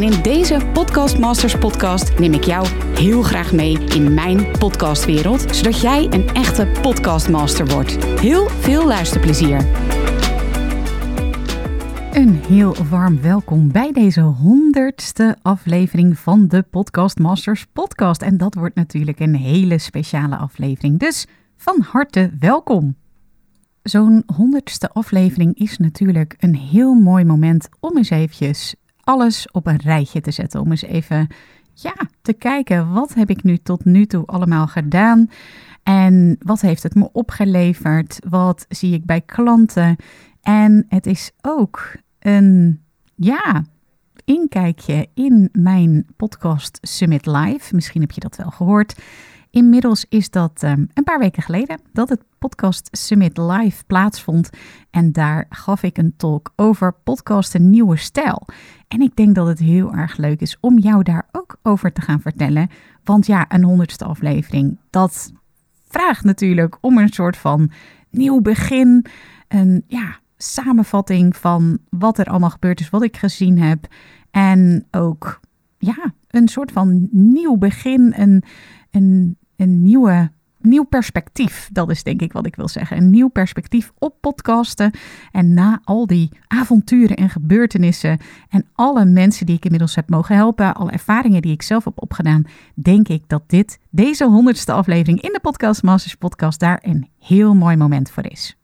En in deze Podcast Masters podcast neem ik jou heel graag mee in mijn podcastwereld, zodat jij een echte podcastmaster wordt. Heel veel luisterplezier. Een heel warm welkom bij deze honderdste aflevering van de Podcast Masters podcast. En dat wordt natuurlijk een hele speciale aflevering. Dus van harte welkom. Zo'n honderdste aflevering is natuurlijk een heel mooi moment om eens eventjes alles op een rijtje te zetten. Om eens even ja, te kijken, wat heb ik nu tot nu toe allemaal gedaan? En wat heeft het me opgeleverd? Wat zie ik bij klanten? En het is ook een, ja, inkijkje in mijn podcast Summit Live. Misschien heb je dat wel gehoord. Inmiddels is dat um, een paar weken geleden dat het Podcast Summit Live plaatsvond. En daar gaf ik een talk over podcasten nieuwe stijl. En ik denk dat het heel erg leuk is om jou daar ook over te gaan vertellen. Want ja, een honderdste aflevering, dat vraagt natuurlijk om een soort van nieuw begin. Een ja, samenvatting van wat er allemaal gebeurd is, wat ik gezien heb. En ook ja, een soort van nieuw begin, een, een, een nieuwe nieuw perspectief. Dat is denk ik wat ik wil zeggen. Een nieuw perspectief op podcasten. En na al die avonturen en gebeurtenissen en alle mensen die ik inmiddels heb mogen helpen, alle ervaringen die ik zelf heb opgedaan, denk ik dat dit, deze honderdste aflevering in de Podcast Masters podcast, daar een heel mooi moment voor is.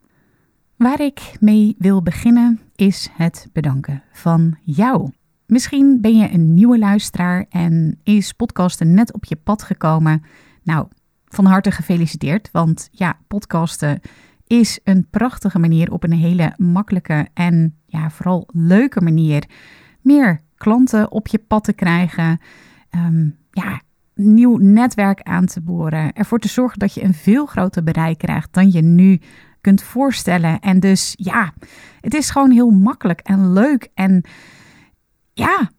Waar ik mee wil beginnen is het bedanken van jou. Misschien ben je een nieuwe luisteraar en is podcasten net op je pad gekomen. Nou, van harte gefeliciteerd, want ja, podcasten is een prachtige manier op een hele makkelijke en ja, vooral leuke manier meer klanten op je pad te krijgen. Um, ja, nieuw netwerk aan te boren. Ervoor te zorgen dat je een veel groter bereik krijgt dan je nu kunt voorstellen. En dus ja, het is gewoon heel makkelijk en leuk. En ja,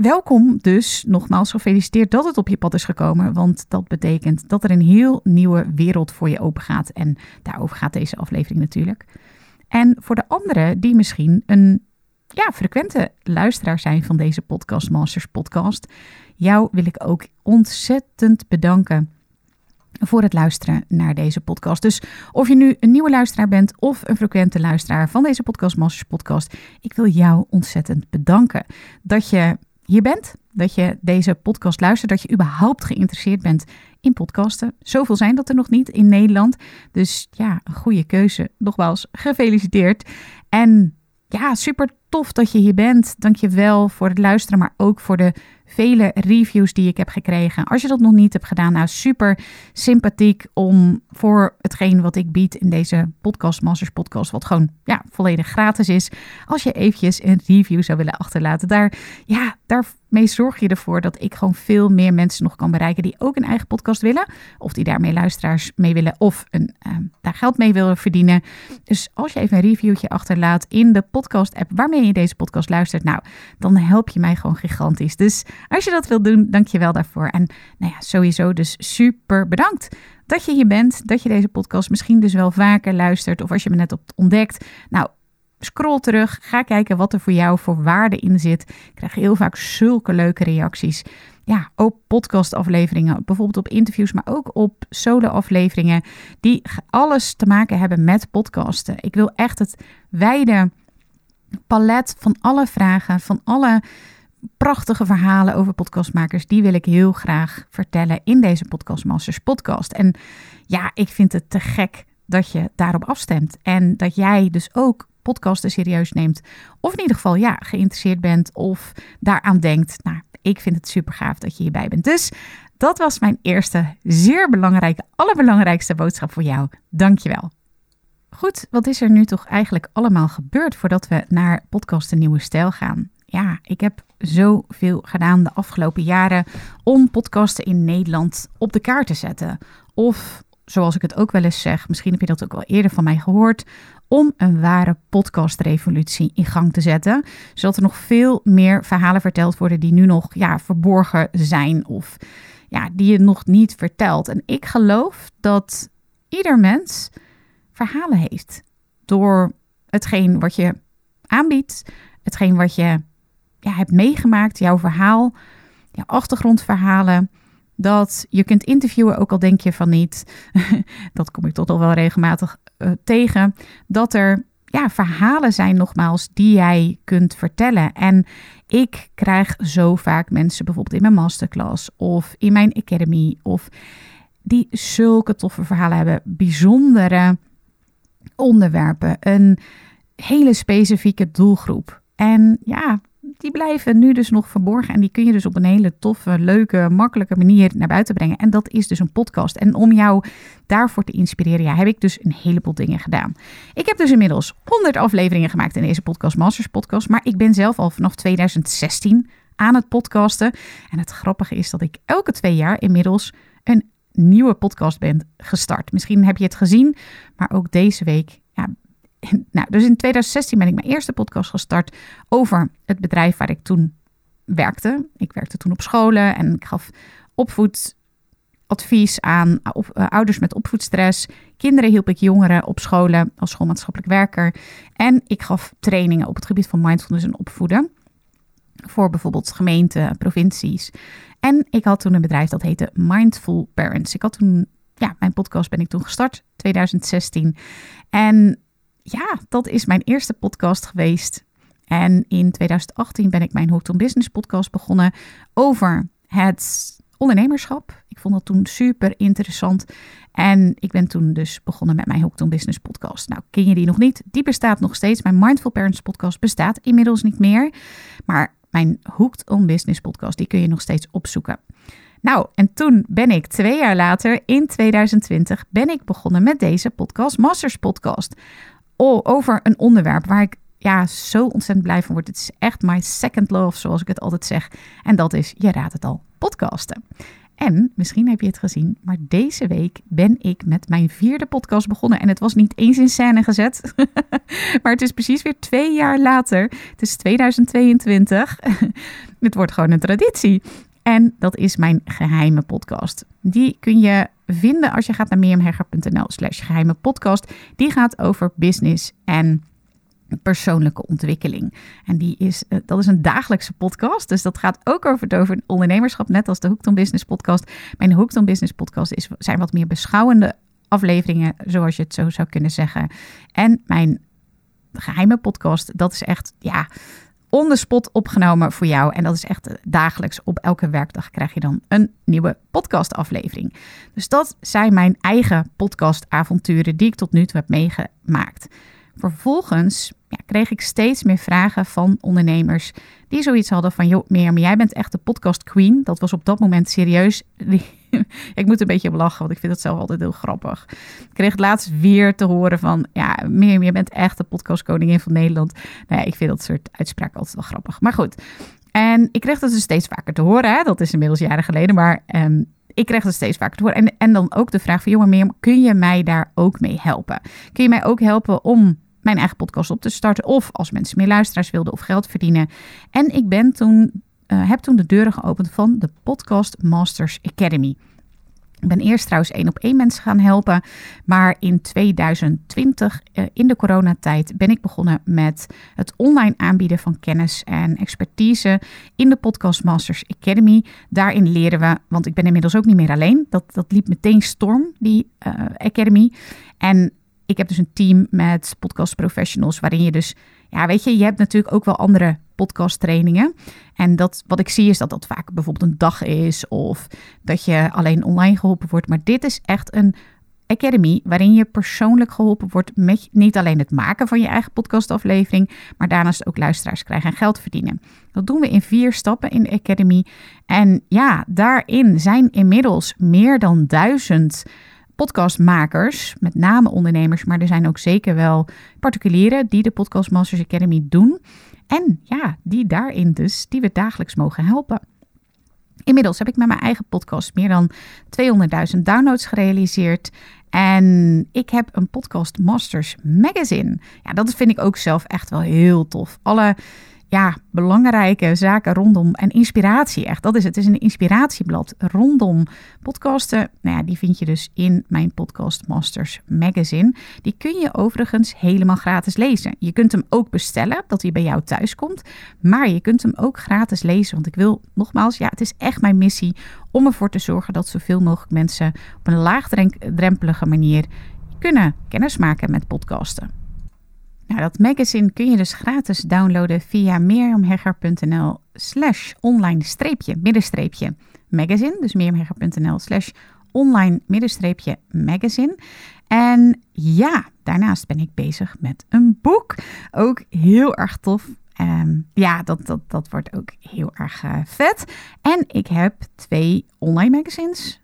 welkom dus. Nogmaals gefeliciteerd dat het op je pad is gekomen. Want dat betekent dat er een heel nieuwe wereld voor je open gaat. En daarover gaat deze aflevering natuurlijk. En voor de anderen die misschien een ja, frequente luisteraar zijn van deze Podcast Masters podcast. Jou wil ik ook ontzettend bedanken voor het luisteren naar deze podcast. Dus of je nu een nieuwe luisteraar bent of een frequente luisteraar van deze Podcast Masters podcast, ik wil jou ontzettend bedanken dat je hier bent, dat je deze podcast luistert, dat je überhaupt geïnteresseerd bent in podcasten. Zoveel zijn dat er nog niet in Nederland. Dus ja, een goede keuze. Nogmaals, gefeliciteerd. En ja, super tof dat je hier bent. Dank je wel voor het luisteren, maar ook voor de vele reviews die ik heb gekregen. Als je dat nog niet hebt gedaan, nou super sympathiek om voor hetgeen wat ik bied in deze podcast, Masters podcast, wat gewoon ja, volledig gratis is. Als je eventjes een review zou willen achterlaten, daar, ja, daarmee zorg je ervoor dat ik gewoon veel meer mensen nog kan bereiken die ook een eigen podcast willen. Of die daarmee luisteraars mee willen of een, uh, daar geld mee willen verdienen. Dus als je even een reviewtje achterlaat in de podcast app waarmee je deze podcast luistert, nou, dan help je mij gewoon gigantisch. Dus als je dat wilt doen, dank je wel daarvoor. En nou ja, sowieso dus super bedankt dat je hier bent, dat je deze podcast misschien dus wel vaker luistert of als je me net op ontdekt. Nou, scroll terug, ga kijken wat er voor jou voor waarde in zit. Ik krijg heel vaak zulke leuke reacties. Ja, op podcastafleveringen, bijvoorbeeld op interviews, maar ook op solo-afleveringen die alles te maken hebben met podcasten. Ik wil echt het wijde palet van alle vragen, van alle prachtige verhalen over podcastmakers, die wil ik heel graag vertellen in deze Podcastmasters podcast. En ja, ik vind het te gek dat je daarop afstemt en dat jij dus ook podcasten serieus neemt. Of in ieder geval ja, geïnteresseerd bent of daaraan denkt. Nou, ik vind het super gaaf dat je hierbij bent. Dus dat was mijn eerste zeer belangrijke, allerbelangrijkste boodschap voor jou. Dankjewel. Goed, wat is er nu toch eigenlijk allemaal gebeurd voordat we naar podcast Nieuwe Stijl gaan? Ja, ik heb zoveel gedaan de afgelopen jaren om podcasten in Nederland op de kaart te zetten. Of zoals ik het ook wel eens zeg, misschien heb je dat ook wel eerder van mij gehoord, om een ware podcastrevolutie in gang te zetten. Zodat er nog veel meer verhalen verteld worden die nu nog ja, verborgen zijn of ja, die je nog niet vertelt. En ik geloof dat ieder mens verhalen heeft door hetgeen wat je aanbiedt, hetgeen wat je ja, hebt meegemaakt, jouw verhaal, jouw achtergrondverhalen. Dat je kunt interviewen, ook al denk je van niet. dat kom ik tot al wel regelmatig uh, tegen. Dat er ja, verhalen zijn, nogmaals, die jij kunt vertellen. En ik krijg zo vaak mensen, bijvoorbeeld in mijn masterclass of in mijn academy, of die zulke toffe verhalen hebben, bijzondere onderwerpen, een hele specifieke doelgroep. En ja, die blijven nu dus nog verborgen. En die kun je dus op een hele toffe, leuke, makkelijke manier naar buiten brengen. En dat is dus een podcast. En om jou daarvoor te inspireren, ja, heb ik dus een heleboel dingen gedaan. Ik heb dus inmiddels 100 afleveringen gemaakt in deze podcast, Masters Podcast. Maar ik ben zelf al vanaf 2016 aan het podcasten. En het grappige is dat ik elke twee jaar inmiddels een nieuwe podcast ben gestart. Misschien heb je het gezien, maar ook deze week ja, nou, dus in 2016 ben ik mijn eerste podcast gestart over het bedrijf waar ik toen werkte. Ik werkte toen op scholen en ik gaf opvoedadvies aan uh, ouders met opvoedstress. Kinderen hielp ik jongeren op scholen als schoolmaatschappelijk werker. En ik gaf trainingen op het gebied van mindfulness en opvoeden. Voor bijvoorbeeld gemeenten, provincies. En ik had toen een bedrijf dat heette Mindful Parents. Ik had toen, ja, mijn podcast ben ik toen gestart, 2016. En ja, dat is mijn eerste podcast geweest. En in 2018 ben ik mijn Hooked on Business podcast begonnen over het ondernemerschap. Ik vond dat toen super interessant. En ik ben toen dus begonnen met mijn Hooked on Business podcast. Nou, ken je die nog niet? Die bestaat nog steeds. Mijn Mindful Parents podcast bestaat inmiddels niet meer. Maar mijn Hooked on Business podcast, die kun je nog steeds opzoeken. Nou, en toen ben ik twee jaar later, in 2020, ben ik begonnen met deze podcast, Masters Podcast over een onderwerp waar ik ja, zo ontzettend blij van word. Het is echt my second love, zoals ik het altijd zeg. En dat is, je raadt het al, podcasten. En misschien heb je het gezien, maar deze week ben ik met mijn vierde podcast begonnen. En het was niet eens in scène gezet, maar het is precies weer twee jaar later. Het is 2022. het wordt gewoon een traditie. En dat is mijn geheime podcast. Die kun je vinden als je gaat naar mirjamhegger.nl slash geheime podcast. Die gaat over business en persoonlijke ontwikkeling. En die is, eh, dat is een dagelijkse podcast. Dus dat gaat ook over het over ondernemerschap, net als de Hooked on Business podcast. Mijn Hooked on Business podcast is, zijn wat meer beschouwende afleveringen, zoals je het zo zou kunnen zeggen. En mijn geheime podcast, dat is echt, ja, on the spot opgenomen voor jou. En dat is echt dagelijks. Op elke werkdag krijg je dan een nieuwe podcastaflevering. Dus dat zijn mijn eigen podcastavonturen die ik tot nu toe heb meegemaakt. Vervolgens ja, kreeg ik steeds meer vragen van ondernemers die zoiets hadden van... joh, Mirjam, jij bent echt de podcast queen. Dat was op dat moment serieus. ik moet een beetje lachen, want ik vind het zelf altijd heel grappig. Ik kreeg het laatst weer te horen van... ja, Mirjam, je bent echt de podcastkoningin van Nederland. Nou ja, ik vind dat soort uitspraken altijd wel grappig. Maar goed, en ik kreeg dat dus steeds vaker te horen. Hè? Dat is inmiddels jaren geleden, maar... Um, ik kreeg het steeds vaker te horen. En, en dan ook de vraag van, jongen Mirjam, kun je mij daar ook mee helpen? Kun je mij ook helpen om mijn eigen podcast op te starten. Of als mensen meer luisteraars wilden of geld verdienen. En ik ben toen, uh, heb toen de deuren geopend van de Podcast Masters Academy. Ik ben eerst trouwens één op één mensen gaan helpen. Maar in 2020, uh, in de coronatijd, ben ik begonnen met het online aanbieden van kennis en expertise in de Podcast Masters Academy. Daarin leren we, want ik ben inmiddels ook niet meer alleen. Dat, dat liep meteen storm, die uh, Academy. En ik heb dus een team met podcast professionals waarin je dus, ja, weet je, je hebt natuurlijk ook wel andere podcast trainingen. En dat, wat ik zie is dat dat vaak bijvoorbeeld een dag is of dat je alleen online geholpen wordt. Maar dit is echt een academy waarin je persoonlijk geholpen wordt met niet alleen het maken van je eigen podcastaflevering, maar daarnaast ook luisteraars krijgen en geld verdienen. Dat doen we in vier stappen in de academy. En ja, daarin zijn inmiddels meer dan duizend podcastmakers, met name ondernemers, maar er zijn ook zeker wel particulieren die de Podcast Masters Academy doen. En ja, die daarin dus, die we dagelijks mogen helpen. Inmiddels heb ik met mijn eigen podcast meer dan 200.000 downloads gerealiseerd. En ik heb een Podcast Masters magazine. Ja, dat vind ik ook zelf echt wel heel tof. Alle ja, belangrijke zaken rondom en inspiratie echt. Dat is het. Het is een inspiratieblad rondom podcasten. Nou ja, die vind je dus in mijn Podcast Masters magazine. Die kun je overigens helemaal gratis lezen. Je kunt hem ook bestellen, dat hij bij jou thuis komt. Maar je kunt hem ook gratis lezen. Want ik wil nogmaals, ja, het is echt mijn missie om ervoor te zorgen dat zoveel mogelijk mensen op een laagdrempelige manier kunnen kennismaken met podcasten. Nou, dat magazine kun je dus gratis downloaden via mirjamhegger.nl slash online streepje, middenstreepje magazine. Dus mirjamhegger.nl slash online middenstreepje magazine. En ja, daarnaast ben ik bezig met een boek. Ook heel erg tof. Um, ja, dat, dat, dat wordt ook heel erg uh, vet. En ik heb twee online magazines.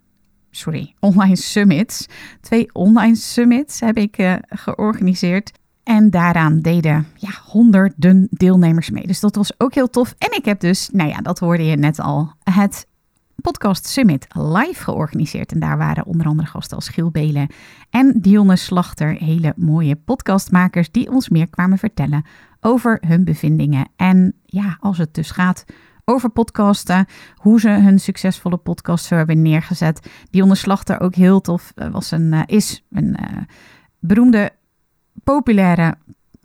Sorry, online summits. Twee online summits heb ik uh, georganiseerd. En daaraan deden ja, honderden deelnemers mee. Dus dat was ook heel tof. En ik heb dus, nou ja, dat hoorde je net al, het Podcast Summit live georganiseerd. En daar waren onder andere gasten als Giel Belen en Dionne Slachter. Hele mooie podcastmakers die ons meer kwamen vertellen over hun bevindingen. En ja, als het dus gaat over podcasten, hoe ze hun succesvolle podcast hebben neergezet. Dionne Slachter ook heel tof, eh, was een, uh, is een uh, beroemde populaire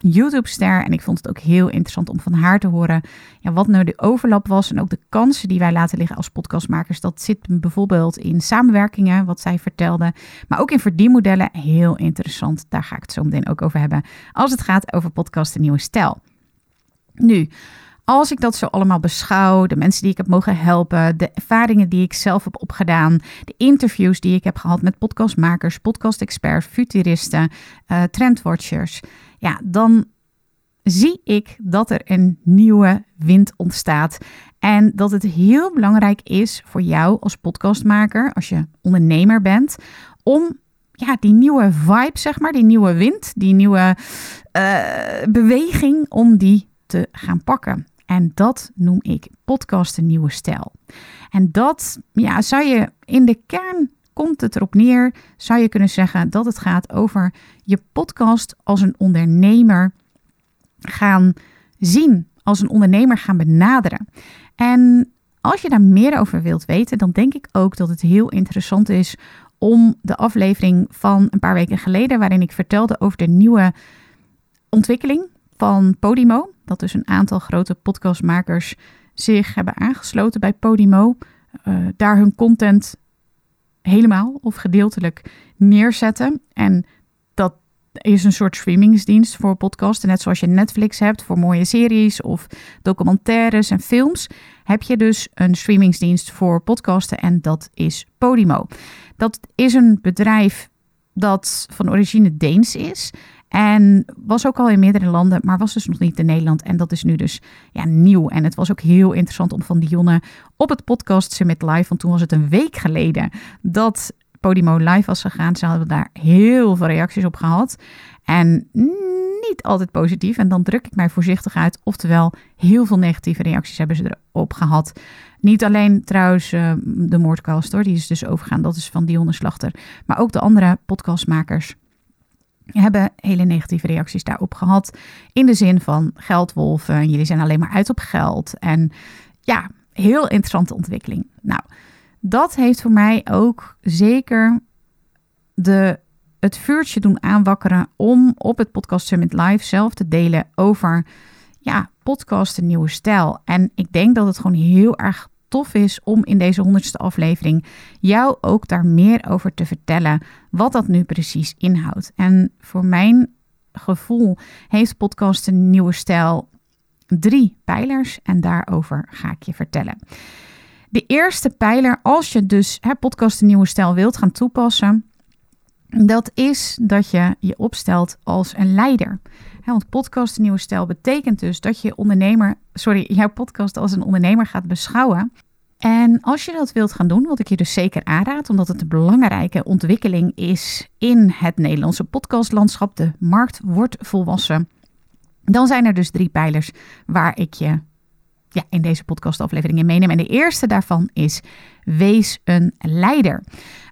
YouTube-ster. En ik vond het ook heel interessant om van haar te horen ja, wat nou de overlap was. En ook de kansen die wij laten liggen als podcastmakers. Dat zit bijvoorbeeld in samenwerkingen, wat zij vertelde. Maar ook in verdienmodellen. Heel interessant. Daar ga ik het zo meteen ook over hebben. Als het gaat over podcast Nieuwe Stijl. Nu, als ik dat zo allemaal beschouw, de mensen die ik heb mogen helpen, de ervaringen die ik zelf heb opgedaan, de interviews die ik heb gehad met podcastmakers, podcast-experts, futuristen, uh, trendwatchers, ja, dan zie ik dat er een nieuwe wind ontstaat. En dat het heel belangrijk is voor jou als podcastmaker, als je ondernemer bent, om ja, die nieuwe vibe, zeg maar, die nieuwe wind, die nieuwe uh, beweging, om die te gaan pakken. En dat noem ik podcast een nieuwe stijl. En dat ja, zou je in de kern komt het erop neer, zou je kunnen zeggen dat het gaat over je podcast als een ondernemer gaan zien, als een ondernemer gaan benaderen. En als je daar meer over wilt weten, dan denk ik ook dat het heel interessant is om de aflevering van een paar weken geleden, waarin ik vertelde over de nieuwe ontwikkeling van Podimo. Dat dus een aantal grote podcastmakers zich hebben aangesloten bij Podimo. Uh, daar hun content helemaal of gedeeltelijk neerzetten. En dat is een soort streamingsdienst voor podcasten. Net zoals je Netflix hebt voor mooie series of documentaires en films. Heb je dus een streamingsdienst voor podcasten en dat is Podimo. Dat is een bedrijf dat van origine Deens is. En was ook al in meerdere landen, maar was dus nog niet in Nederland. En dat is nu dus ja, nieuw. En het was ook heel interessant om van Dionne op het podcast Summit Live, want toen was het een week geleden dat Podimo live was gegaan. Ze hadden daar heel veel reacties op gehad. En niet altijd positief. En dan druk ik mij voorzichtig uit. Oftewel, heel veel negatieve reacties hebben ze erop gehad. Niet alleen trouwens uh, de moordcast die is dus overgaan. Dat is van Dionne Slachter. Maar ook de andere podcastmakers hebben hele negatieve reacties daarop gehad. In de zin van geldwolven, jullie zijn alleen maar uit op geld. En ja, heel interessante ontwikkeling. Nou, dat heeft voor mij ook zeker de, het vuurtje doen aanwakkeren om op het Podcast Summit Live zelf te delen over ja, podcast een nieuwe stijl. En ik denk dat het gewoon heel erg tof is om in deze honderdste aflevering jou ook daar meer over te vertellen wat dat nu precies inhoudt. En voor mijn gevoel heeft podcast een nieuwe stijl drie pijlers en daarover ga ik je vertellen. De eerste pijler, als je dus hè, podcast een nieuwe stijl wilt gaan toepassen, dat is dat je je opstelt als een leider. Want podcast nieuwe stijl betekent dus dat je ondernemer, sorry, jouw podcast als een ondernemer gaat beschouwen. En als je dat wilt gaan doen, wat ik je dus zeker aanraad, omdat het een belangrijke ontwikkeling is in het Nederlandse podcastlandschap, de markt wordt volwassen, dan zijn er dus drie pijlers waar ik je ja, in deze podcastafleveringen meenemen. En de eerste daarvan is wees een leider.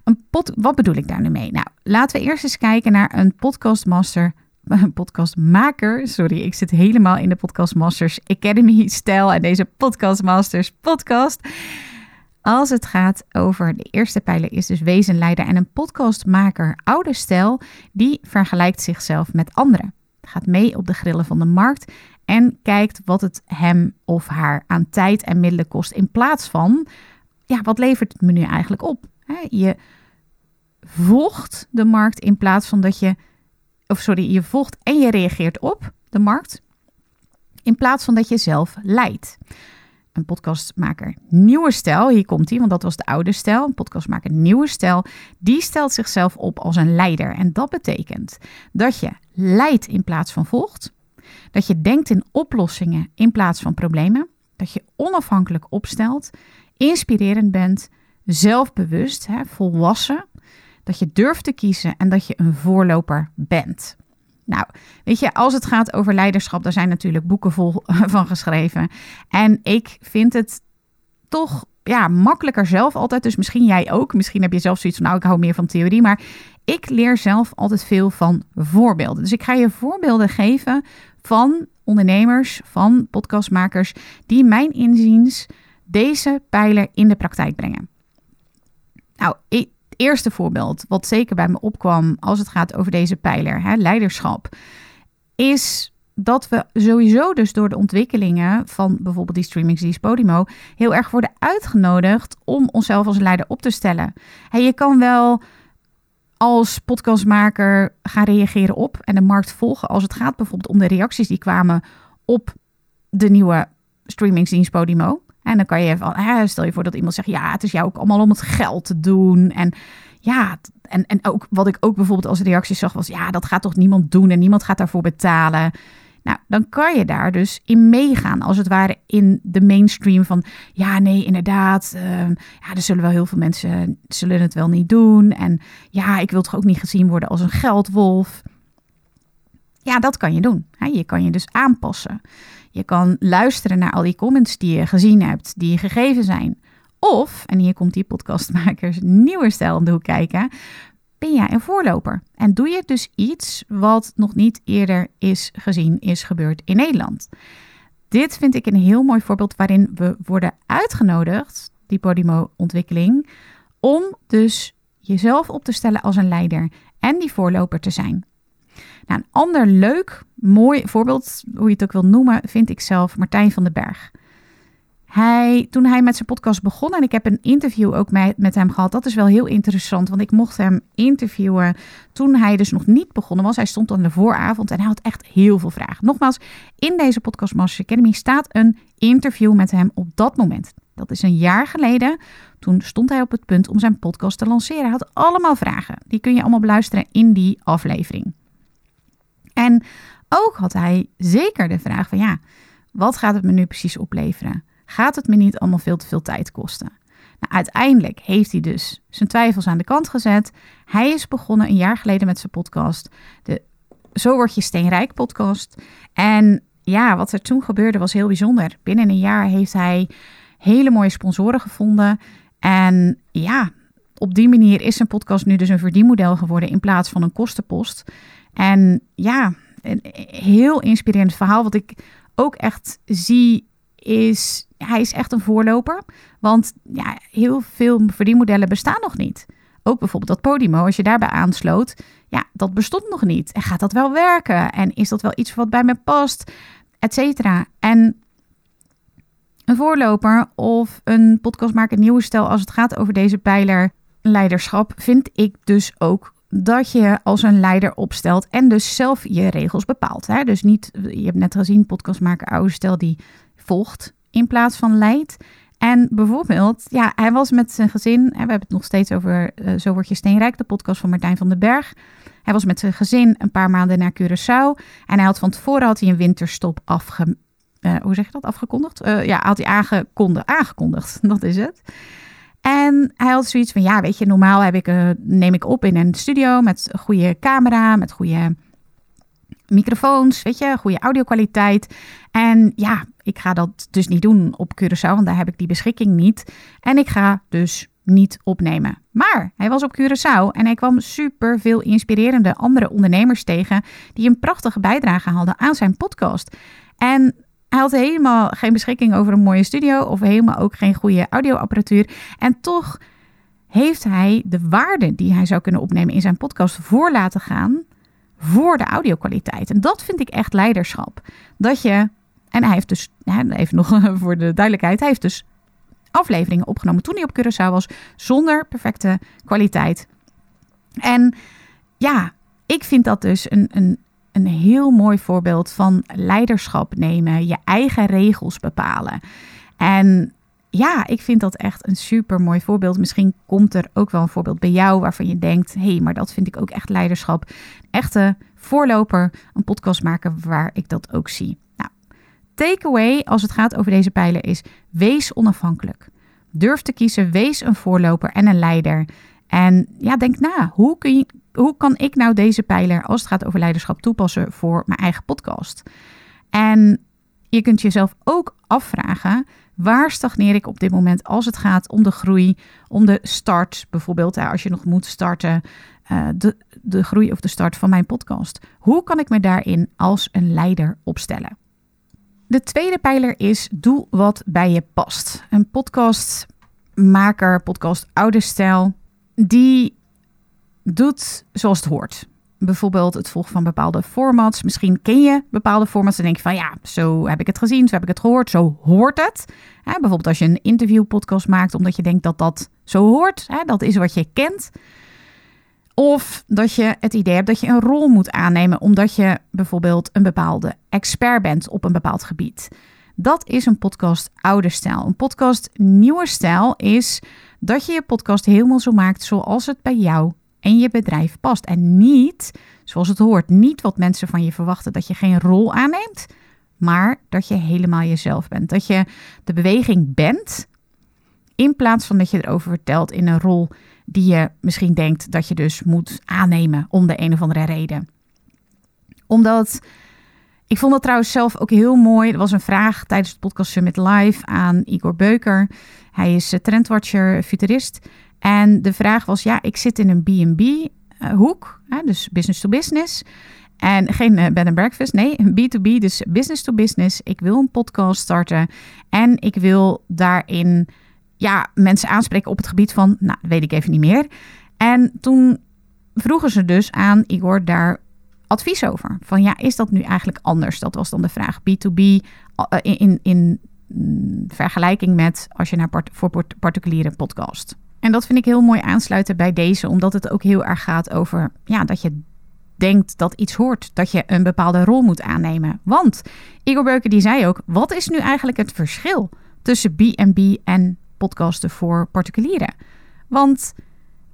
Een wat bedoel ik daar nu mee? Nou, laten we eerst eens kijken naar een podcastmaster podcastmaker. Sorry, ik zit helemaal in de Podcastmasters Academy stijl en deze Podcastmasters podcast. Als het gaat over de eerste pijler is dus wezenleider en een podcastmaker oude stijl, die vergelijkt zichzelf met anderen. Gaat mee op de grillen van de markt en kijkt wat het hem of haar aan tijd en middelen kost in plaats van, ja, wat levert het me nu eigenlijk op? Je volgt de markt in plaats van dat je, of sorry, je volgt en je reageert op de markt in plaats van dat je zelf leidt een podcastmaker Nieuwe Stijl, hier komt hij, want dat was de oude stijl. Een podcastmaker Nieuwe Stijl, die stelt zichzelf op als een leider. En dat betekent dat je leidt in plaats van volgt. Dat je denkt in oplossingen in plaats van problemen. Dat je onafhankelijk opstelt, inspirerend bent, zelfbewust, hè, volwassen. Dat je durft te kiezen en dat je een voorloper bent. Nou, weet je, als het gaat over leiderschap, daar zijn natuurlijk boeken vol van geschreven. En ik vind het toch ja, makkelijker zelf altijd. Dus misschien jij ook. Misschien heb je zelf zoiets van, nou, ik hou meer van theorie. Maar ik leer zelf altijd veel van voorbeelden. Dus ik ga je voorbeelden geven van ondernemers, van podcastmakers, die mijn inziens deze pijler in de praktijk brengen. Nou, ik, eerste voorbeeld, wat zeker bij me opkwam als het gaat over deze pijler, hè, leiderschap, is dat we sowieso dus door de ontwikkelingen van bijvoorbeeld die streamingsdienst Podimo heel erg worden uitgenodigd om onszelf als leider op te stellen. En je kan wel als podcastmaker gaan reageren op en de markt volgen als het gaat bijvoorbeeld om de reacties die kwamen op de nieuwe streamingsdienst Podimo. En dan kan je van, stel je voor dat iemand zegt, ja, het is jou ook allemaal om het geld te doen. En ja, en, en ook wat ik ook bijvoorbeeld als reactie zag was, ja, dat gaat toch niemand doen en niemand gaat daarvoor betalen. Nou, dan kan je daar dus in meegaan, als het ware in de mainstream van, ja, nee, inderdaad, uh, ja, er zullen wel heel veel mensen zullen het wel niet doen. En ja, ik wil toch ook niet gezien worden als een geldwolf. Ja, dat kan je doen. Je kan je dus aanpassen. Je kan luisteren naar al die comments die je gezien hebt, die je gegeven zijn. Of, en hier komt die podcastmakers nieuwe stijl om de hoek kijken, ben jij een voorloper. En doe je dus iets wat nog niet eerder is gezien, is gebeurd in Nederland. Dit vind ik een heel mooi voorbeeld waarin we worden uitgenodigd, die Podimo-ontwikkeling, om dus jezelf op te stellen als een leider en die voorloper te zijn. Nou, een ander leuk, mooi voorbeeld, hoe je het ook wil noemen, vind ik zelf Martijn van den Berg. Hij, toen hij met zijn podcast begon, en ik heb een interview ook met, hem gehad, dat is wel heel interessant, want ik mocht hem interviewen toen hij dus nog niet begonnen was. Hij stond aan de vooravond en hij had echt heel veel vragen. Nogmaals, in deze Podcast Master Academy staat een interview met hem op dat moment. Dat is een jaar geleden. Toen stond hij op het punt om zijn podcast te lanceren. Hij had allemaal vragen. Die kun je allemaal beluisteren in die aflevering. En ook had hij zeker de vraag van ja, wat gaat het me nu precies opleveren? Gaat het me niet allemaal veel te veel tijd kosten? Nou, uiteindelijk heeft hij dus zijn twijfels aan de kant gezet. Hij is begonnen een jaar geleden met zijn podcast, de Zo word je steenrijk podcast. En ja, wat er toen gebeurde was heel bijzonder. Binnen een jaar heeft hij hele mooie sponsoren gevonden. En ja, op die manier is zijn podcast nu dus een verdienmodel geworden in plaats van een kostenpost. En ja, een heel inspirerend verhaal. Wat ik ook echt zie is, hij is echt een voorloper. Want ja, heel veel verdienmodellen bestaan nog niet. Ook bijvoorbeeld dat Podimo, als je daarbij aansloot, ja, dat bestond nog niet. En gaat dat wel werken? En is dat wel iets wat bij me past? Etcetera. En een voorloper of een podcastmaker nieuwe stijl als het gaat over deze pijler leiderschap, vind ik dus ook dat je als een leider opstelt en dus zelf je regels bepaalt. Hè? Dus niet, je hebt net gezien, podcastmaker oude stel die volgt in plaats van leidt. En bijvoorbeeld, ja, hij was met zijn gezin, we hebben het nog steeds over uh, Zo word je steenrijk, de podcast van Martijn van den Berg. Hij was met zijn gezin een paar maanden naar Curaçao en hij had van tevoren had hij een winterstop afge, uh, hoe zeg je dat, afgekondigd? Uh, ja, had hij aangekondigd, aangekondigd, dat is het. En hij had zoiets van, ja, weet je, normaal heb ik, uh, neem ik op in een studio met een goede camera, met goede microfoons, weet je, goede audio-kwaliteit. En ja, ik ga dat dus niet doen op Curaçao, want daar heb ik die beschikking niet. En ik ga dus niet opnemen. Maar hij was op Curaçao en hij kwam super veel inspirerende andere ondernemers tegen die een prachtige bijdrage hadden aan zijn podcast. En hij had helemaal geen beschikking over een mooie studio of helemaal ook geen goede audioapparatuur. En toch heeft hij de waarde die hij zou kunnen opnemen in zijn podcast voor laten gaan voor de audiokwaliteit. En dat vind ik echt leiderschap. Dat je, en hij heeft dus, even nog voor de duidelijkheid, hij heeft dus afleveringen opgenomen toen hij op Curaçao was, zonder perfecte kwaliteit. En ja, ik vind dat dus een, een, een heel mooi voorbeeld van leiderschap nemen, je eigen regels bepalen. En ja, ik vind dat echt een super mooi voorbeeld. Misschien komt er ook wel een voorbeeld bij jou waarvan je denkt: hé, hey, maar dat vind ik ook echt leiderschap. Echte voorloper, een podcast maken waar ik dat ook zie. Nou, takeaway als het gaat over deze pijlen is: wees onafhankelijk. Durf te kiezen, wees een voorloper en een leider. En ja, denk na, hoe, je, hoe kan ik nou deze pijler als het gaat over leiderschap toepassen voor mijn eigen podcast? En je kunt jezelf ook afvragen, waar stagneer ik op dit moment als het gaat om de groei, om de start bijvoorbeeld, als je nog moet starten, eh, de, de groei of de start van mijn podcast. Hoe kan ik me daarin als een leider opstellen? De tweede pijler is doe wat bij je past. Een podcastmaker, podcast oude stijl, die doet zoals het hoort. Bijvoorbeeld het volgen van bepaalde formats. Misschien ken je bepaalde formats en denk je van ja, zo heb ik het gezien, zo heb ik het gehoord, zo hoort het. bijvoorbeeld als je een interviewpodcast maakt omdat je denkt dat dat zo hoort, dat is wat je kent. Of dat je het idee hebt dat je een rol moet aannemen omdat je bijvoorbeeld een bepaalde expert bent op een bepaald gebied. Dat is een podcast oude stijl. Een podcast nieuwe stijl is dat je je podcast helemaal zo maakt zoals het bij jou en je bedrijf past. En niet zoals het hoort. Niet wat mensen van je verwachten dat je geen rol aanneemt, maar dat je helemaal jezelf bent. Dat je de beweging bent in plaats van dat je erover vertelt in een rol die je misschien denkt dat je dus moet aannemen om de een of andere reden. Omdat, ik vond dat trouwens zelf ook heel mooi. Er was een vraag tijdens het podcast Summit Live aan Igor Beuker. Hij is trendwatcher, futurist. En de vraag was, ja, ik zit in een B&B eh, dus business to business. En geen uh, bed and breakfast, nee, B2B, dus business to business. Ik wil een podcast starten en ik wil daarin ja, mensen aanspreken op het gebied van, nou, weet ik even niet meer. En toen vroegen ze dus aan Igor daar advies over. Van ja, is dat nu eigenlijk anders? Dat was dan de vraag. B2B uh, in, in, in mm, vergelijking met als je naar part, voor particuliere podcast. En dat vind ik heel mooi aansluiten bij deze, omdat het ook heel erg gaat over ja, dat je denkt dat iets hoort, dat je een bepaalde rol moet aannemen. Want Igor Beuken die zei ook, wat is nu eigenlijk het verschil tussen B&B en podcasten voor particulieren. Want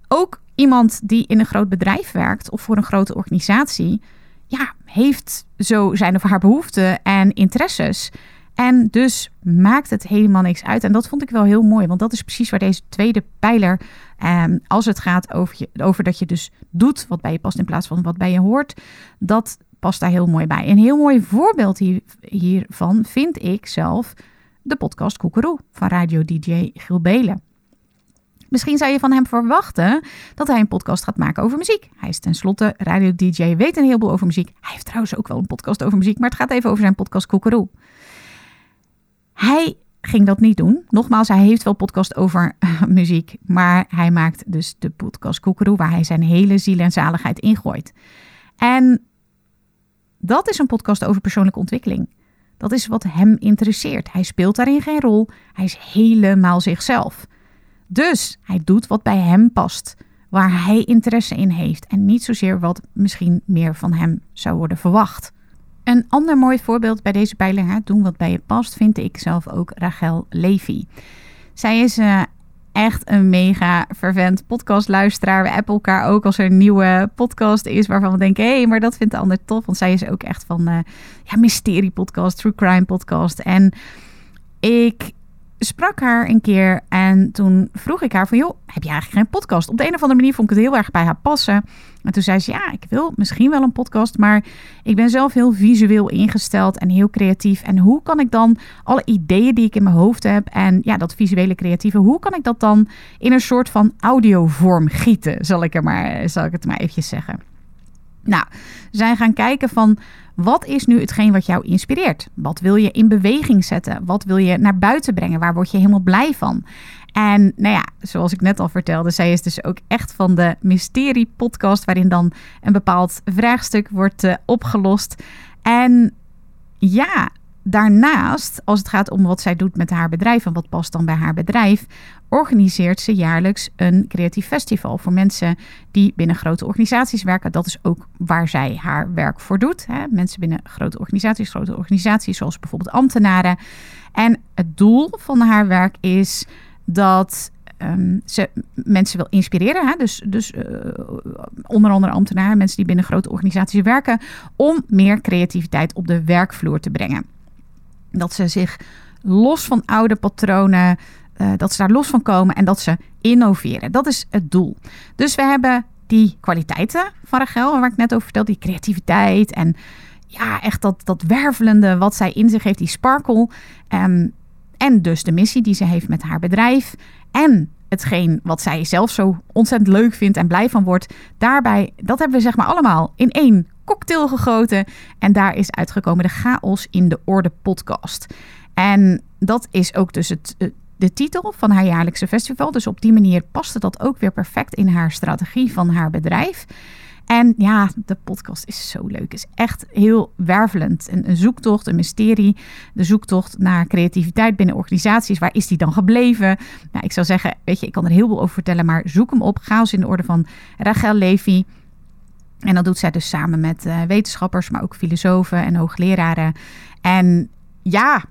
ook iemand die in een groot bedrijf werkt of voor een grote organisatie, ja, heeft zo zijn of haar behoeften en interesses. En dus maakt het helemaal niks uit. En dat vond ik wel heel mooi, want dat is precies waar deze tweede pijler, eh, als het gaat over, over dat je dus doet wat bij je past in plaats van wat bij je hoort, dat past daar heel mooi bij. Een heel mooi voorbeeld hier, hiervan vind ik zelf de podcast Koekeroe van radio-dj Giel Belen. Misschien zou je van hem verwachten dat hij een podcast gaat maken over muziek. Hij is tenslotte radio-dj, weet een heleboel over muziek. Hij heeft trouwens ook wel een podcast over muziek, maar het gaat even over zijn podcast Koekeroe. Hij ging dat niet doen. Nogmaals, hij heeft wel podcast over uh, muziek, maar hij maakt dus de podcast Koekeroe waar hij zijn hele ziel en zaligheid ingooit. En dat is een podcast over persoonlijke ontwikkeling. Dat is wat hem interesseert. Hij speelt daarin geen rol. Hij is helemaal zichzelf. Dus hij doet wat bij hem past, waar hij interesse in heeft en niet zozeer wat misschien meer van hem zou worden verwacht. Een ander mooi voorbeeld bij deze pijler, doen wat bij je past, vind ik zelf ook Rachel Levy. Zij is uh, echt een mega fervent podcastluisteraar. We appen elkaar ook als er een nieuwe podcast is waarvan we denken... hé, hey, maar dat vindt de ander tof. Want zij is ook echt van uh, ja, mysterie podcast, true crime podcast. En ik sprak haar een keer en toen vroeg ik haar van... joh, heb je eigenlijk geen podcast? Op de een of andere manier vond ik het heel erg bij haar passen. En toen zei ze, ja, ik wil misschien wel een podcast... maar ik ben zelf heel visueel ingesteld en heel creatief. En hoe kan ik dan alle ideeën die ik in mijn hoofd heb... en ja, dat visuele creatieve... hoe kan ik dat dan in een soort van audiovorm gieten? Zal ik, er maar, zal ik het maar eventjes zeggen. Nou, zij gaan kijken van wat is nu hetgeen wat jou inspireert? Wat wil je in beweging zetten? Wat wil je naar buiten brengen? Waar word je helemaal blij van? En nou ja, zoals ik net al vertelde, zij is dus ook echt van de mysterie-podcast, waarin dan een bepaald vraagstuk wordt uh, opgelost. En ja, daarnaast, als het gaat om wat zij doet met haar bedrijf en wat past dan bij haar bedrijf, organiseert ze jaarlijks een creatief festival voor mensen die binnen grote organisaties werken. Dat is ook waar zij haar werk voor doet. Hè? Mensen binnen grote organisaties, grote organisaties zoals bijvoorbeeld ambtenaren. En het doel van haar werk is dat um, ze mensen wil inspireren. Hè? Dus, dus uh, onder andere ambtenaren, mensen die binnen grote organisaties werken, om meer creativiteit op de werkvloer te brengen. Dat ze zich los van oude patronen, uh, dat ze daar los van komen en dat ze innoveren. Dat is het doel. Dus we hebben die kwaliteiten van Rachel, waar ik net over vertelde, die creativiteit en ja, echt dat, dat wervelende wat zij in zich heeft, die sparkle. Um, en dus de missie die ze heeft met haar bedrijf. En hetgeen wat zij zelf zo ontzettend leuk vindt en blij van wordt. Daarbij, dat hebben we zeg maar allemaal in één cocktail gegoten. En daar is uitgekomen de Chaos in de Orde podcast. En dat is ook dus het, eh, de titel van haar jaarlijkse festival. Dus op die manier paste dat ook weer perfect in haar strategie van haar bedrijf. En ja, de podcast is zo leuk. Is echt heel wervelend. Een, een, zoektocht, een mysterie. De zoektocht naar creativiteit binnen organisaties. Waar is die dan gebleven? Nou, ik zou zeggen, weet je, ik kan er heel veel over vertellen. Maar zoek hem op. Chaos in de orde van Rachel Levy. En dat doet zij dus samen met uh, wetenschappers, maar ook filosofen en hoogleraren. En ja,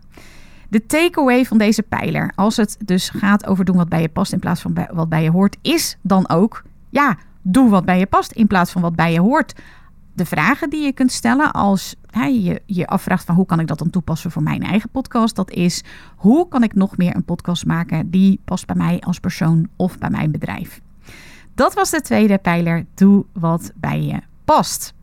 de takeaway van deze pijler, als het dus gaat over doen wat bij je past in plaats van bij, wat bij je hoort, is dan ook, ja, doe wat bij je past in plaats van wat bij je hoort. De vragen die je kunt stellen als hè, je je afvraagt van hoe kan ik dat dan toepassen voor mijn eigen podcast, dat is hoe kan ik nog meer een podcast maken die past bij mij als persoon of bij mijn bedrijf. Dat was de tweede pijler, doe wat bij je past.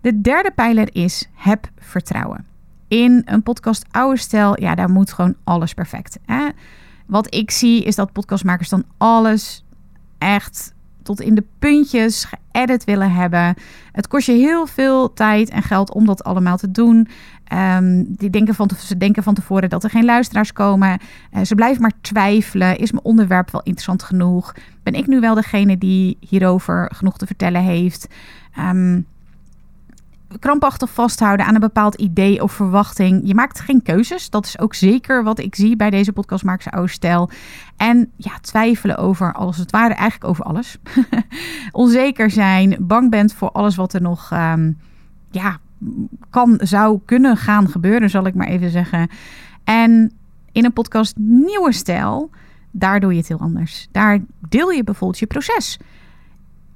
De derde pijler is heb vertrouwen. In een podcast oude stijl, ja, daar moet gewoon alles perfect. Hè? Wat ik zie is dat podcastmakers dan alles echt tot in de puntjes geëdit willen hebben. Het kost je heel veel tijd en geld om dat allemaal te doen. Um, die denken van, ze denken van tevoren dat er geen luisteraars komen. Uh, ze blijven maar twijfelen. Is mijn onderwerp wel interessant genoeg? Ben ik nu wel degene die hierover genoeg te vertellen heeft? Um, krampachtig vasthouden aan een bepaald idee of verwachting. Je maakt geen keuzes. Dat is ook zeker wat ik zie bij deze podcast Maak Oude Stijl. En ja, twijfelen over alles het ware, eigenlijk over alles. Onzeker zijn, bang bent voor alles wat er nog um, ja, kan, zou kunnen gaan gebeuren, zal ik maar even zeggen. En in een podcast Nieuwe Stijl, daar doe je het heel anders. Daar deel je bijvoorbeeld je proces.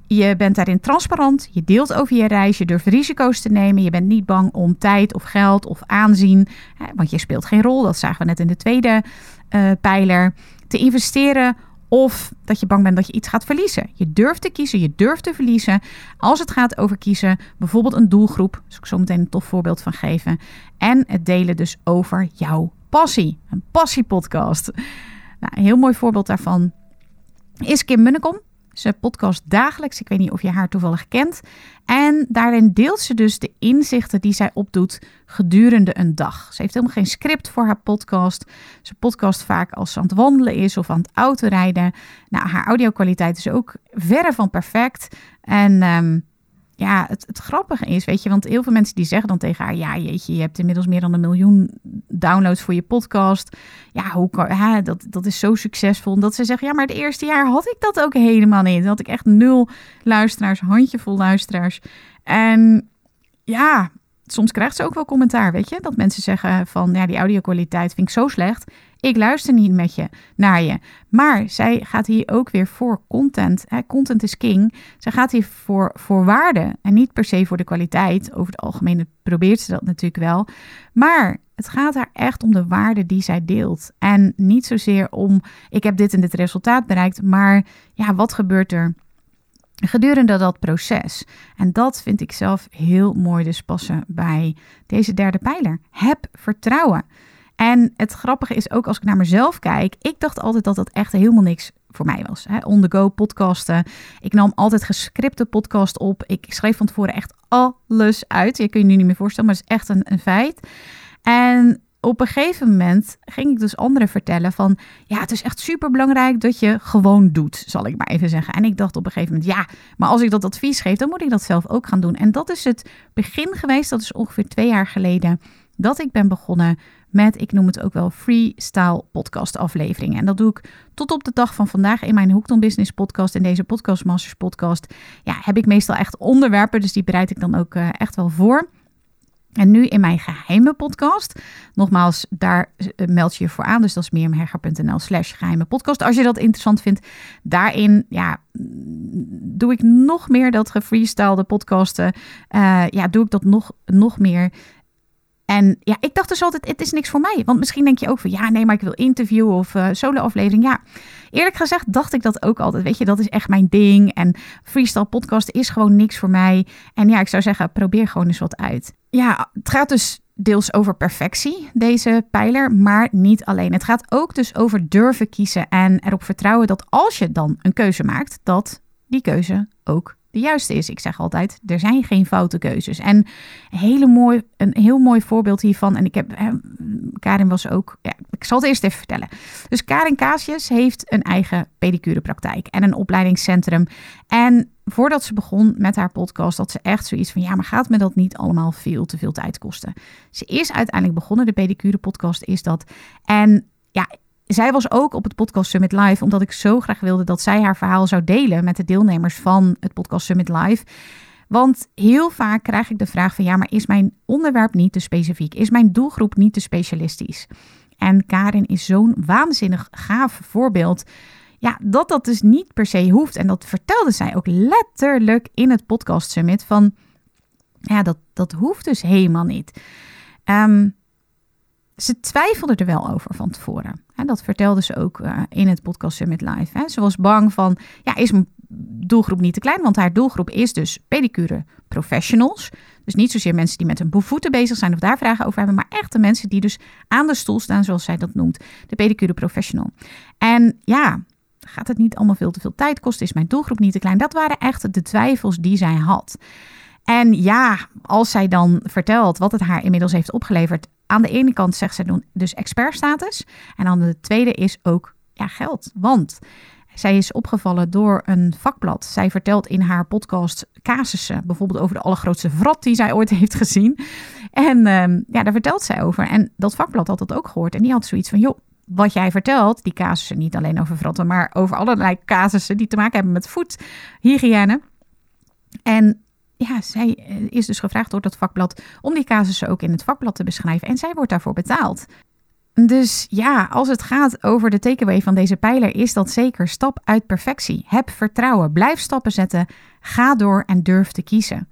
Je bent daarin transparant, je deelt over je reis, je durft risico's te nemen, je bent niet bang om tijd of geld of aanzien, want je speelt geen rol, dat zagen we net in de tweede uh, pijler, te investeren of dat je bang bent dat je iets gaat verliezen. Je durft te kiezen, je durft te verliezen. Als het gaat over kiezen, bijvoorbeeld een doelgroep, daar zal ik zo meteen een tof voorbeeld van geven. En het delen dus over jouw passie, een passiepodcast. Nou, een heel mooi voorbeeld daarvan is Kim Munnekom. Ze podcast dagelijks. Ik weet niet of je haar toevallig kent. En daarin deelt ze dus de inzichten die zij opdoet gedurende een dag. Ze heeft helemaal geen script voor haar podcast. Ze podcast vaak als ze aan het wandelen is of aan het autorijden. Nou, haar audio-kwaliteit is ook verre van perfect. En um, ja, het, het grappige is, weet je, want heel veel mensen die zeggen dan tegen haar: Ja, jeetje, je hebt inmiddels meer dan een miljoen downloads voor je podcast. Ja, hoe kan, dat, dat is zo succesvol. Dat ze zeggen: Ja, maar het eerste jaar had ik dat ook helemaal niet. Dan had ik echt nul luisteraars, handjevol luisteraars. En ja, soms krijgt ze ook wel commentaar, weet je? Dat mensen zeggen van, ja, die audio-kwaliteit vind ik zo slecht. Ik luister niet met je, naar je. Maar zij gaat hier ook weer voor content. Hè? Content is king. Zij gaat hier voor, voor waarde en niet per se voor de kwaliteit. Over het algemeen probeert ze dat natuurlijk wel. Maar het gaat haar echt om de waarde die zij deelt. En niet zozeer om ik heb dit en dit resultaat bereikt, maar ja, wat gebeurt er gedurende dat proces. En dat vind ik zelf heel mooi dus passen bij deze derde pijler. Heb vertrouwen. En het grappige is ook als ik naar mezelf kijk, ik dacht altijd dat dat echt helemaal niks voor mij was. Hè? On the go podcasten. Ik nam altijd gescripte podcast op. Ik schreef van tevoren echt alles uit. Je kun je nu niet meer voorstellen, maar het is echt een, een feit. En op een gegeven moment ging ik dus anderen vertellen van, ja, het is echt super belangrijk dat je gewoon doet, zal ik maar even zeggen. En ik dacht op een gegeven moment, ja, maar als ik dat advies geef, dan moet ik dat zelf ook gaan doen. En dat is het begin geweest, dat is ongeveer twee jaar geleden, dat ik ben begonnen met, ik noem het ook wel freestyle podcast afleveringen. En dat doe ik tot op de dag van vandaag in mijn Hoekton Business podcast, in deze Podcast Masters podcast. Ja, heb ik meestal echt onderwerpen, dus die bereid ik dan ook uh, echt wel voor. En nu in mijn geheime podcast. Nogmaals, daar eh, meld je je voor aan. Dus dat is meermhegger.nl slash geheime podcast. Als je dat interessant vindt, daarin ja, doe ik nog meer dat gefreestylede podcasten. Uh, ja, doe ik dat nog, nog meer. En ja, ik dacht dus altijd, het is niks voor mij. Want misschien denk je ook van, ja, nee, maar ik wil interview of uh, solo-aflevering. Ja, eerlijk gezegd dacht ik dat ook altijd. Weet je, dat is echt mijn ding. En freestyle podcast is gewoon niks voor mij. En ja, ik zou zeggen, probeer gewoon eens wat uit. Ja, het gaat dus deels over perfectie, deze pijler, maar niet alleen. Het gaat ook dus over durven kiezen en erop vertrouwen dat als je dan een keuze maakt, dat die keuze ook de juiste is. Ik zeg altijd, er zijn geen foute keuzes. En een, hele mooi, een heel mooi voorbeeld hiervan, en ik heb, Karin was ook, ja, ik zal het eerst even vertellen. Dus Karin Kaasjes heeft een eigen pedicurepraktijk en een opleidingscentrum. En voordat ze begon met haar podcast, had ze echt zoiets van: ja, maar gaat me dat niet allemaal veel te veel tijd kosten? Ze is uiteindelijk begonnen, de pedicure podcast is dat. En ja, zij was ook op het Podcast Summit Live, omdat ik zo graag wilde dat zij haar verhaal zou delen met de deelnemers van het Podcast Summit Live. Want heel vaak krijg ik de vraag van ja, maar is mijn onderwerp niet te specifiek? Is mijn doelgroep niet te specialistisch? En Karin is zo'n waanzinnig gaaf voorbeeld. Ja, dat dat dus niet per se hoeft. En dat vertelde zij ook letterlijk in het Podcast Summit. Van ja, dat, dat hoeft dus helemaal niet. Um, ze twijfelde er wel over van tevoren. Dat vertelde ze ook uh, in het podcast Summit Live. Ze was bang van, ja, is mijn doelgroep niet te klein? Want haar doelgroep is dus pedicure professionals. Dus niet zozeer mensen die met hun voeten bezig zijn of daar vragen over hebben, maar echt de mensen die dus aan de stoel staan, zoals zij dat noemt, de pedicure professional. En ja, gaat het niet allemaal veel te veel tijd kosten? Is mijn doelgroep niet te klein? Dat waren echt de twijfels die zij had. En ja, als zij dan vertelt wat het haar inmiddels heeft opgeleverd, aan de ene kant zegt zij dus expertstatus. En aan de tweede is ook ja, geld. Want zij is opgevallen door een vakblad. Zij vertelt in haar podcast casussen, bijvoorbeeld over de allergrootste vrat die zij ooit heeft gezien. En uh, ja, daar vertelt zij over. En dat vakblad had dat ook gehoord. En die had zoiets van, joh, wat jij vertelt, die casussen, niet alleen over vratten, maar over allerlei casussen die te maken hebben met voethygiëne. En ja, zij eh, is dus gevraagd door dat vakblad om die casussen ook in het vakblad te beschrijven. En zij wordt daarvoor betaald. Dus ja, als het gaat over de takeaway van deze pijler, is dat zeker stap uit perfectie. Heb vertrouwen, blijf stappen zetten, ga door en durf te kiezen.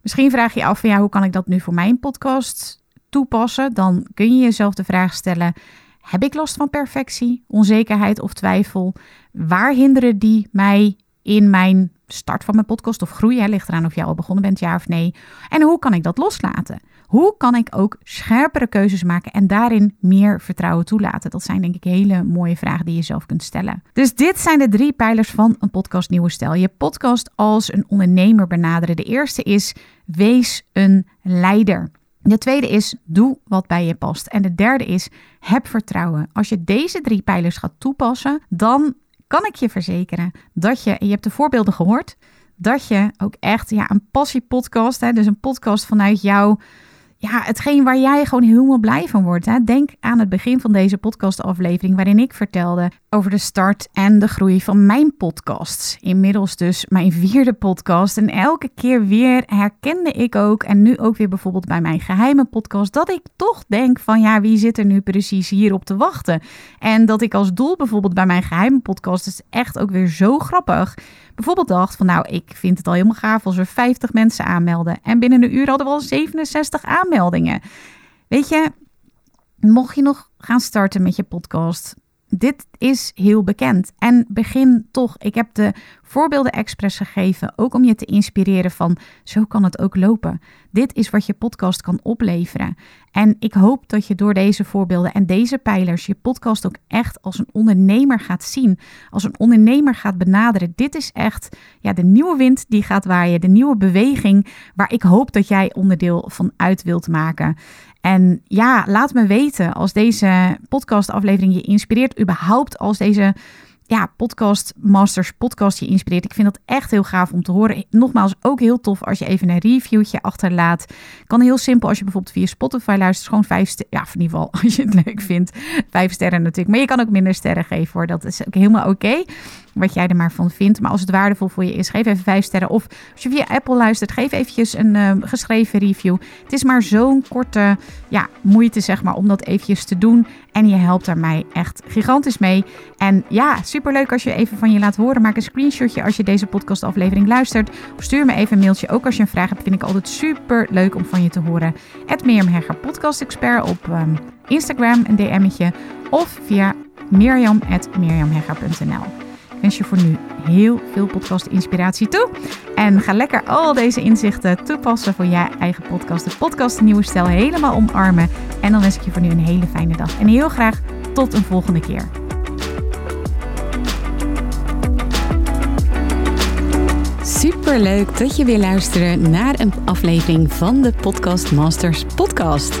Misschien vraag je af van ja, hoe kan ik dat nu voor mijn podcast toepassen? Dan kun je jezelf de vraag stellen: heb ik last van perfectie, onzekerheid of twijfel? Waar hinderen die mij in mijn start van mijn podcast of groei. Hè, ligt eraan of je al begonnen bent, ja of nee. En hoe kan ik dat loslaten? Hoe kan ik ook scherpere keuzes maken en daarin meer vertrouwen toelaten? Dat zijn denk ik hele mooie vragen die je zelf kunt stellen. Dus dit zijn de drie pijlers van een podcast Nieuwe Stijl. Je podcast als een ondernemer benaderen. De eerste is wees een leider. De tweede is doe wat bij je past. En de derde is heb vertrouwen. Als je deze drie pijlers gaat toepassen, dan kan ik je verzekeren dat je, en je hebt de voorbeelden gehoord, dat je ook echt ja, een passiepodcast, hè, dus een podcast vanuit jou ja, hetgeen waar jij gewoon helemaal blij van wordt. Hè? Denk aan het begin van deze podcastaflevering, waarin ik vertelde over de start en de groei van mijn podcasts. Inmiddels dus mijn vierde podcast. En elke keer weer herkende ik ook, en nu ook weer bijvoorbeeld bij mijn geheime podcast, dat ik toch denk van ja, wie zit er nu precies hierop te wachten? En dat ik als doel bijvoorbeeld bij mijn geheime podcast, is echt ook weer zo grappig bijvoorbeeld dacht van nou, ik vind het al helemaal gaaf als er 50 mensen aanmelden. En binnen een uur hadden we al 67 aanmeldingen. Weet je, mocht je nog gaan starten met je podcast, dit is heel bekend. En begin toch. Ik heb de voorbeelden expres gegeven, ook om je te inspireren van zo kan het ook lopen. Dit is wat je podcast kan opleveren. En ik hoop dat je door deze voorbeelden en deze pijlers je podcast ook echt als een ondernemer gaat zien, als een ondernemer gaat benaderen. Dit is echt ja, de nieuwe wind die gaat waaien, de nieuwe beweging waar ik hoop dat jij onderdeel van uit wilt maken. En ja, laat me weten als deze podcastaflevering je inspireert, überhaupt als deze ja, podcast masters podcast je inspireert. Ik vind dat echt heel gaaf om te horen. Nogmaals, ook heel tof als je even een reviewtje achterlaat. Kan heel simpel als je bijvoorbeeld via Spotify luistert. Gewoon vijf sterren. Ja, in ieder geval als je het leuk vindt. Vijf sterren natuurlijk. Maar je kan ook minder sterren geven hoor. Dat is ook helemaal oké wat jij er maar van vindt. Maar als het waardevol voor je is, geef even vijf sterren. Of als je via Apple luistert, geef eventjes een uh, geschreven review. Het is maar zo'n korte ja, moeite, zeg maar, om dat eventjes te doen. En je helpt daar mij echt gigantisch mee. En ja, superleuk als je even van je laat horen. Maak een screenshotje als je deze podcastaflevering luistert. Stuur me even een mailtje. Ook als je een vraag hebt, vind ik altijd super leuk om van je te horen. Het Mirjam Hegger Podcast Expert op um, Instagram, een DM'tje. Of via mirjam.mirjamhegger.nl wens je voor nu heel veel podcast-inspiratie toe. En ga lekker al deze inzichten toepassen voor je eigen podcast. De podcast Nieuwe Stijl helemaal omarmen. En dan wens ik je voor nu een hele fijne dag. En heel graag tot een volgende keer. Super leuk dat je weer luistert naar een aflevering van de Podcast Masters podcast.